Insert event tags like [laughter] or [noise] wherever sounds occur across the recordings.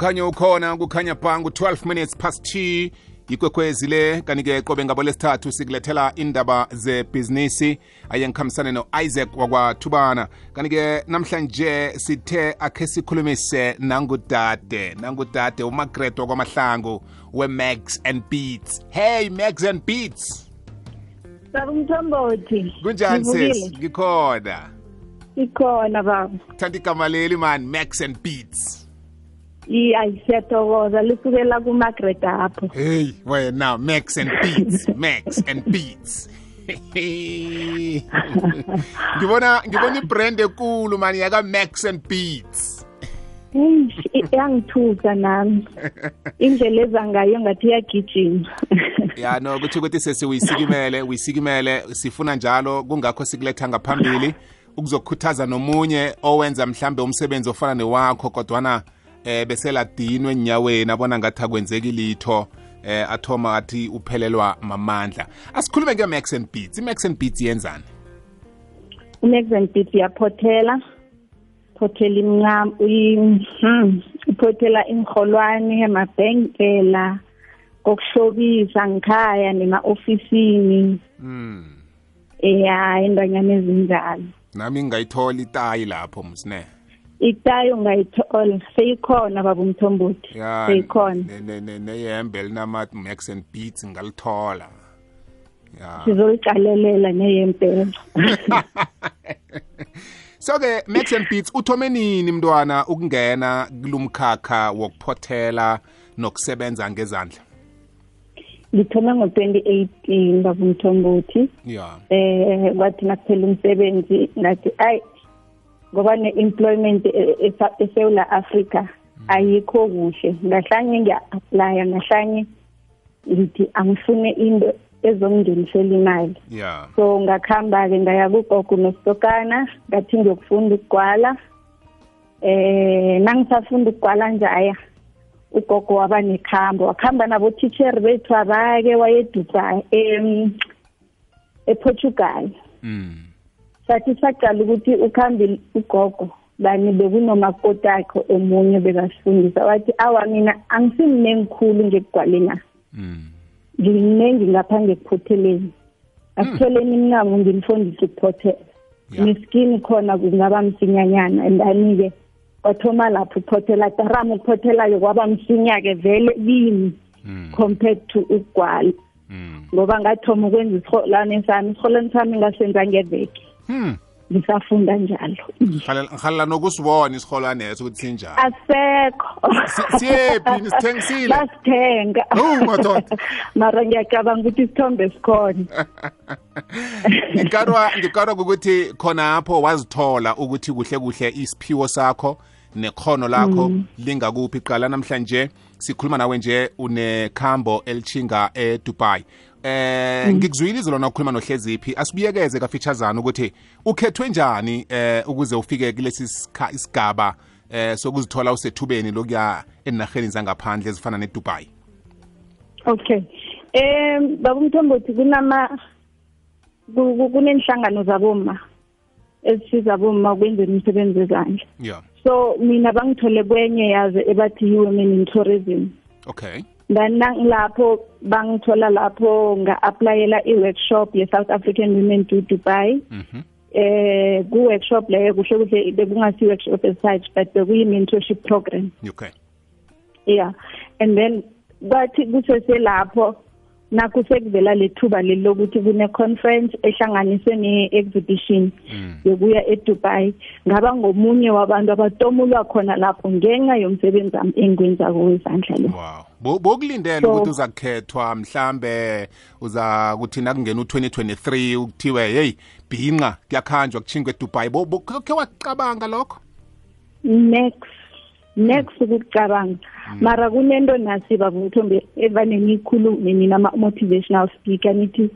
umkhanyo ukhona kukhanya bhangu 12 minutes past 2 ikwekwezi le kanike qobe ngabo lesithathu sikulethela indaba zebhizinisi. Aye ngikhambisane no-isaac wakwathubana. Kanti-ke namhlanje sithe akhe sikhulumise nangudade nangudade umagret wakwamahlangu we-max and beats. Hey max and beats. Baba Mthombothi. kunjani sis? Ngikhona. Ikhona baba. thanda igama leli man. Max and beats Yi ayisiyathokoza lisukela ku Margaret apho. hey wena max and beats [laughs] max and beats [laughs] ngibona ngibona ibrand ekulu mani yaka max and beats Yangithusa nami. [laughs] Indlela ezangayo ngathi iyagijima. ya no kuthi ukuthi sesiwisikimele uyisikimele sifuna njalo kungakho sikuletha ngaphambili ukuzokhuthaza nomunye owenza mhlambe umsebenzi ofana newakho kodwana eh beseladinwe enyaweni abona ngathi akwenzeki litho eh athoma athi uphelelwa mamandla. Asikhulume nge-max and beats. I-max and beats yenzani? Unex and Beat yaphothela. Phothela imncamo, uyi- hmm, iphothela ingholwane emabhenkela kokuhlobisa ngikhaya nema-ofisini mm. ya indanyana ezinjalo. Nami ngingayithola itayi lapho msine itayo ungayithola seyikhona baba umthombothi ya seyikhona. ne- ne- ne- neyembe elinama-max and beats ngalithola. Ya. Sizoliqalelela neyempela [laughs] so-ke max and beats uthome nini mntwana ukungena kulumkhakha wokuphothela nokusebenza ngezandla? Ngithome ngo-2018 baba umthombothi. Ya. Eh kwathi nakuphela umsebenzi ngathi ayi ngoba ne-employment e- e- eSouth Africa ayikho kuhle. Ngahlanye ngiya-applya ngahlanye ngithi angifune into ezongingenisela imali. Ya so ngakuhamba-ke ngaya kugogo nositokana ngathi ngiyokufunda ukugwala eh nangisafunda ukugwala njaya ugogo waba nekhambo. Wakuhamba nabotitsheri bethu abake wayedubai em eportugal. Mm. Sathi saqala ukuthi ukhambe ugogo bani bekunomakoti akhe omunye bekasifundisa wathi awa mina angisimnengi khulu ngekugwalena Mm. ngimnengi ngapha ngekuphotheleni asitholeni imnyango ngimfundise ukuphothela Ya. neskini khona kungaba msinyanyana endani-ke wathoma lapho ukuphothela tarama ukuphothela-ke kwaba msinya-ke vele kimi Mm. compared to ukugwala Mm. ngoba ngathoma ukwenza isiholwane sami isiholwane sami ngasenza ngeveke Hmm. ngisafunda njalo. Ngihalela nokusibona isiholwaneso ukuthi sinjani? Asekho. Si- siyephi? Nisithengisile? Basithenga Oh, madoda. [laughs] mara ngiyacabanga ukuthi isithombe sikhona. [laughs] Ngikarwa ngikarwa ukuthi khonapho wazithola ukuthi kuhle kuhle isiphiwo sakho nekhono lakho lingakuphi. Qala namhlanje sikhuluma nawe nje unekhambo elichinga eDubai. Eh ngikuzwile izolo na ukukhuluma nohleziphi asibuyekeze kafeatureana ukuthi ukhethwe njani eh ukuze ufike kulesi sikha- isigaba eh sokuzithola usethubeni lokuya enarheni zangaphandle ezifana neDubai? Okay. Um baba umthombothi kunama ku- ku- kunenhlangano zaboma ezisiza aboma ukwenzela umsebenzi wezandla yeah so mina bangithole kwenye yaze ebathi yi-women in tourism okay. Nangilapho bangithola lapho nga-aplayela i-workshop ye-south african women to dubai. Mhm. Eh ku-workshop leyo kuhle kuhle bekungasi workshop as such but bekuyi-mentorship program. Okay. Yeah. And then kwathi kuseselapho nakho sekuvela lethuba leli lokuthi kune-conference ehlanganiswe ne-exhibition Mm. yokuya eDubai. Ngaba ngomunye wabantu abatomulwa khona lapho ngenxa yomsebenzi wami engiwenzako wezandla lo wow. Bo- bokulindela So- ukuthi uzakukhethwa mhlambe uza kuthi nakungena u2023 ukuthiwe hey bhinqa kuyakhanjwa kuchingwe eDubai. Bo bo- khe wacabanga lokho? Next. Next ukucabanga mara kunento nasi babumthombe evane niyikhulume nina ama-motivational speaker nithi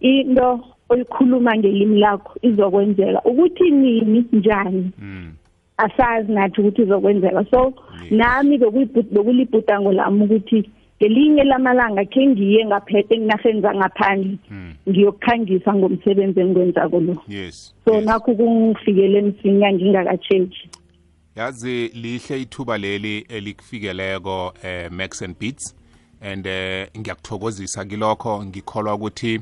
into oyikhuluma ngelimi lakho izokwenzeka ukuthi nini njani mm. asazi nathi ukuthi izokwenzeka so Yes. nami bekuyibu- bekulibhudango lami ukuthi ngelinye lamalanga khe ngiye ngaphethe enginarheni zangaphandle Mm. ngiyokukhangisa ngomsebenzi engiwenzako lo yes so yes. nakho kungifikele msinya ngingakatshentshi yazi lihle ithuba leli elikufikeleko eh, max and beats. And eh, ngiyakuthokozisa kilokho. Ngikholwa ukuthi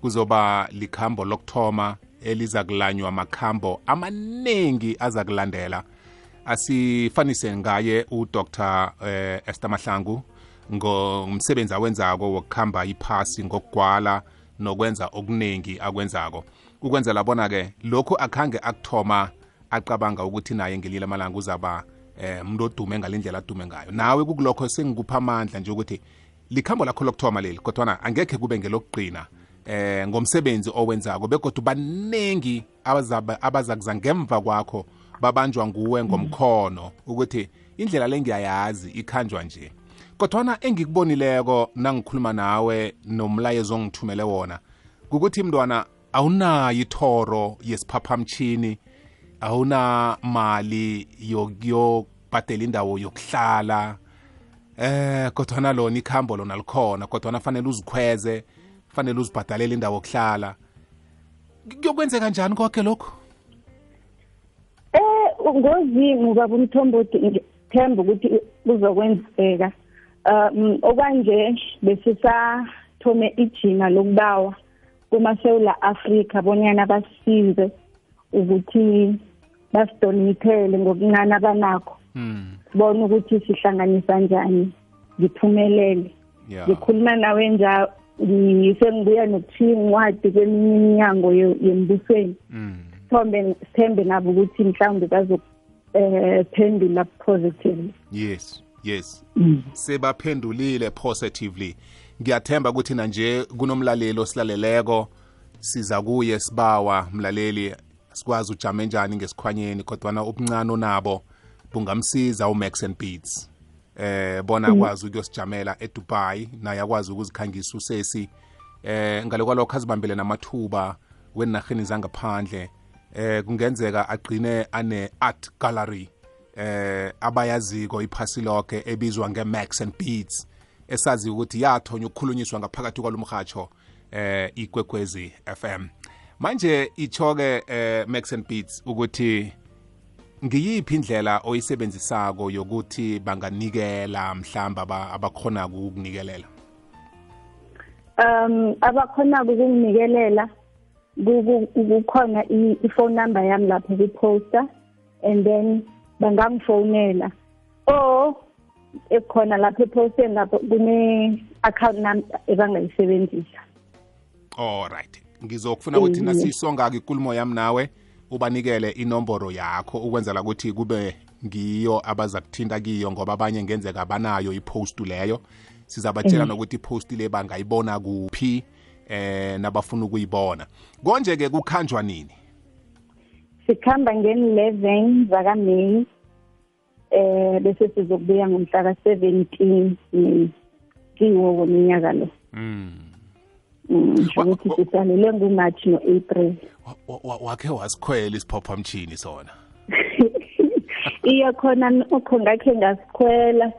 kuzoba likhambo lokthoma eliza kulanywa makhambo amaningi aza kulandela. Asifanise ngaye udr eh, Esther Mahlangu ngomsebenzi awenzako wokukhamba iphasi ngokugwala nokwenza okuningi akwenzako. Ukwenzela bona ke lokhu akhange akuthoma acabanga ukuthi naye ngelile amalanga uzaba eh umuntu odume ngalendlela adume ngayo. Nawe kukulokho sengikupha amandla nje ukuthi likhambo lakho lokuthoma leli kodwana angekhe kube ngelokugcina eh ngomsebenzi owenzako begodwa baningi abaza kuza ngemva kwakho babanjwa nguwe ngomkhono ukuthi indlela le ngiyayazi ikhanjwa nje. Kodwana engikubonileko nangikhuluma nawe nomlayezo ongithumele wona kukuthi mntwana awunayo ithoro yesiphaphamtshini awuna mali yokubhadela indawo yokuhlala eh kodwana lona ikhambo lona likhona kodwana fanele uzikhweze fanele uzibhadalela indawo yokuhlala. Kuyokwenzeka njani konke lokho eh ngozimu baba umthombothi ngithemba ukuthi kuzokwenzeka um okwanje besisathome ijima lokubawa kumasewula Afrika bonyana basisize ukuthi basidonithele ngokuncane abanakho sibone ukuthi sihlanganisa njani ngiphumelele. Ngikhuluma nawe njalo ngisengibuya nokuthiya incwadi kweminye iminyango yembusweni. Thombe sithembe nabo ukuthi mhlawumbe bazophendula positively yes yes. Sebaphendulile positively. Ngiyathemba ukuthi nanje kunomlaleli osilaleleko. Siza kuye sibawa mlaleli. Sikwazi ujame njani ngesikhwanyeni kodwana ubuncane onabo bungamsiza u-max and beats eh bona akwazi mm. ukuyosijamela eDubai naye akwazi ukuzikhangisa usesi eh ngale kwalokho azibambele namathuba wenarheni zangaphandle. Eh kungenzeka agcine ane art gallery eh abayaziko iphasi lokhe ebizwa nge-max and beats esazi ukuthi yathonya ukukhulunyiswa ngaphakathi kwalomhatsho eh ikwekwezi FM manje ichoke eh Max and Beats ukuthi ngiyiphi indlela oyisebenzisako yokuthi banganikela mhlamba abakhona ukunikelela um abakhona ukunikelela kukhona i-phone number yami lapho ku-poster and then bangangifonela or ekhona lapho eposteni lapho kune-account number ebangayisebenzisa. Alright ngizokufuna ukuthi nasisonga-ke ikulumo yami nawe ubanikele inomboro yakho ukwenzela ukuthi kube ngiyo abaza kuthinta kiyo ngoba abanye ngenzeka banayo ipostu leyo. Sizabatshela nokuthi iposti le bangayibona kuphi eh nabafuna ukuyibona. Konje-ke kukhanjwa nini? Sikhamba ngen-11 zakameyi eh bese sizokubuya ngomhla ka-17 kiwo weminyaka lo. Mm. Ngisho ukuthi sisalele ngumarch no-april. wakhe wasikhwela isiphaphamtshini sona. [laughs] Iya khona nokho ngakhe ngasikhwela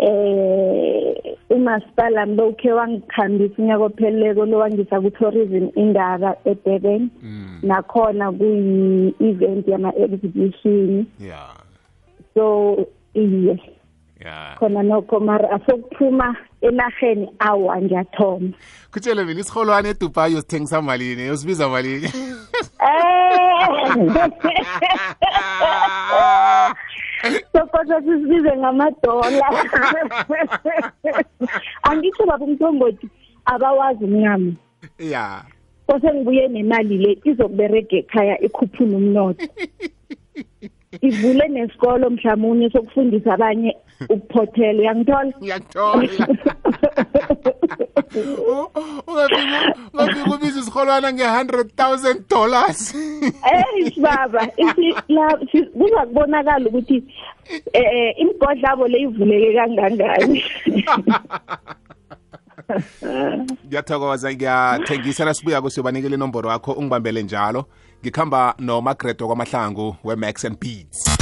eh umasipala mbokhe wangikhambisa unyaka opheleleko lo wangisa ku-tourism indaba eDurban. Nakhona kuyi-event yama-exhibition. Yeah so iye. Yeah khona nokho mara asokuphuma enarheni awa ngiyathoma kutshele mina isiholwane edubai yosithengisa malini? Yosibiza malini? [laughs] Sokosa sisibize ngamadola. [laughs] Angitsho baba umthombothi abawazi umncamo. Ya. Kose ngibuye nemali le izokuberega ekhaya ikhuphula umnotho. [laughs] Ivule nesikolo mhlawumunye sokufundisa abanye ukuphothela uyangithola? Ngiyakuthola ungafika ubiza isiholwana nge-hundred thousand dollars. Eyi baba kuza kubonakala ukuthi eh imigodlabo le ivuleke kangangani. Ngiyathokoza ngiyathengisa. Nasibuya siyobanikela inomboro yakho ungibambele njalo. Ngikhamba nomagredo kwamahlangu we-max and beats.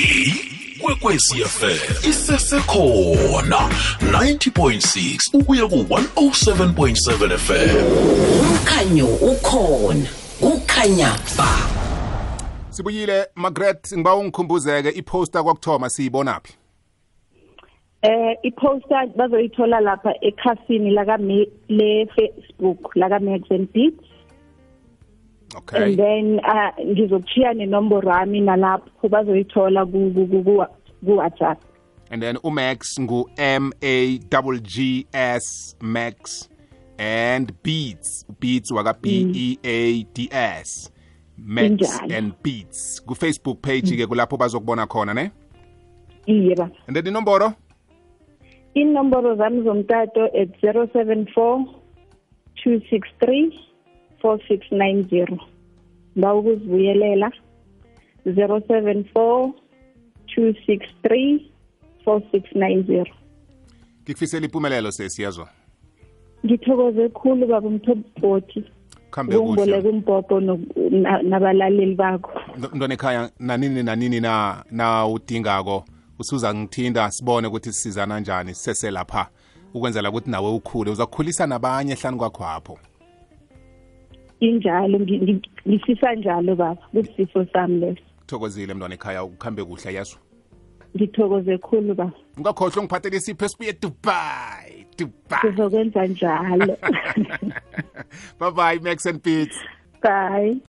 Ikwekwecfm isesekhona 90.6 ukuya ku-107.7 fm umkhanyo ukhona kukhanya ba. Sibuyile magret ngiba ungikhumbuzeke iposta kwakuthoma siyibonaphi eh iposter bazoyithola lapha ekhasini laka le Facebook laka Max and Beats. Okay. And then uh ngizokuchiya nenombolo yami nalapho bazoyithola ku ku- ku ku WhatsApp. And then umax ngu m a double g s max and beats beats waka b e a d s max Injalo. and beats. Ku facebook page ke kulapho bazokubona khona ne? Iye ba. And then inomboro? Inombolo zami zomtato at 074 263 4690 ba ukuzibuyelela 074 263 4690 ngikufisela impumelelo sesiyazwa. Ngithokoze khulu baba umthobhoti khambe kuhle. Kungiboleka umbhobho no- na- nabalaleli bakho. Mntwana ekhaya nanini nanini na na udingako? Usuza ngithinda sibone ukuthi sisizana njani siseselapha ukwenzela ukuthi nawe ukhule uzakukhulisa nabanye hlani kwakho apho injalo ngi- ngi- ngifisa njalo baba kusifo sami leso. Thokozile mntwana ekhaya ukhambe kuhle yezwa ngithokoze khulu baba. Ungakhohlwa ungiphathele isipho esibuye dubai dubai. Sizokwenza njalo. [laughs] Bye bye max and beats bye.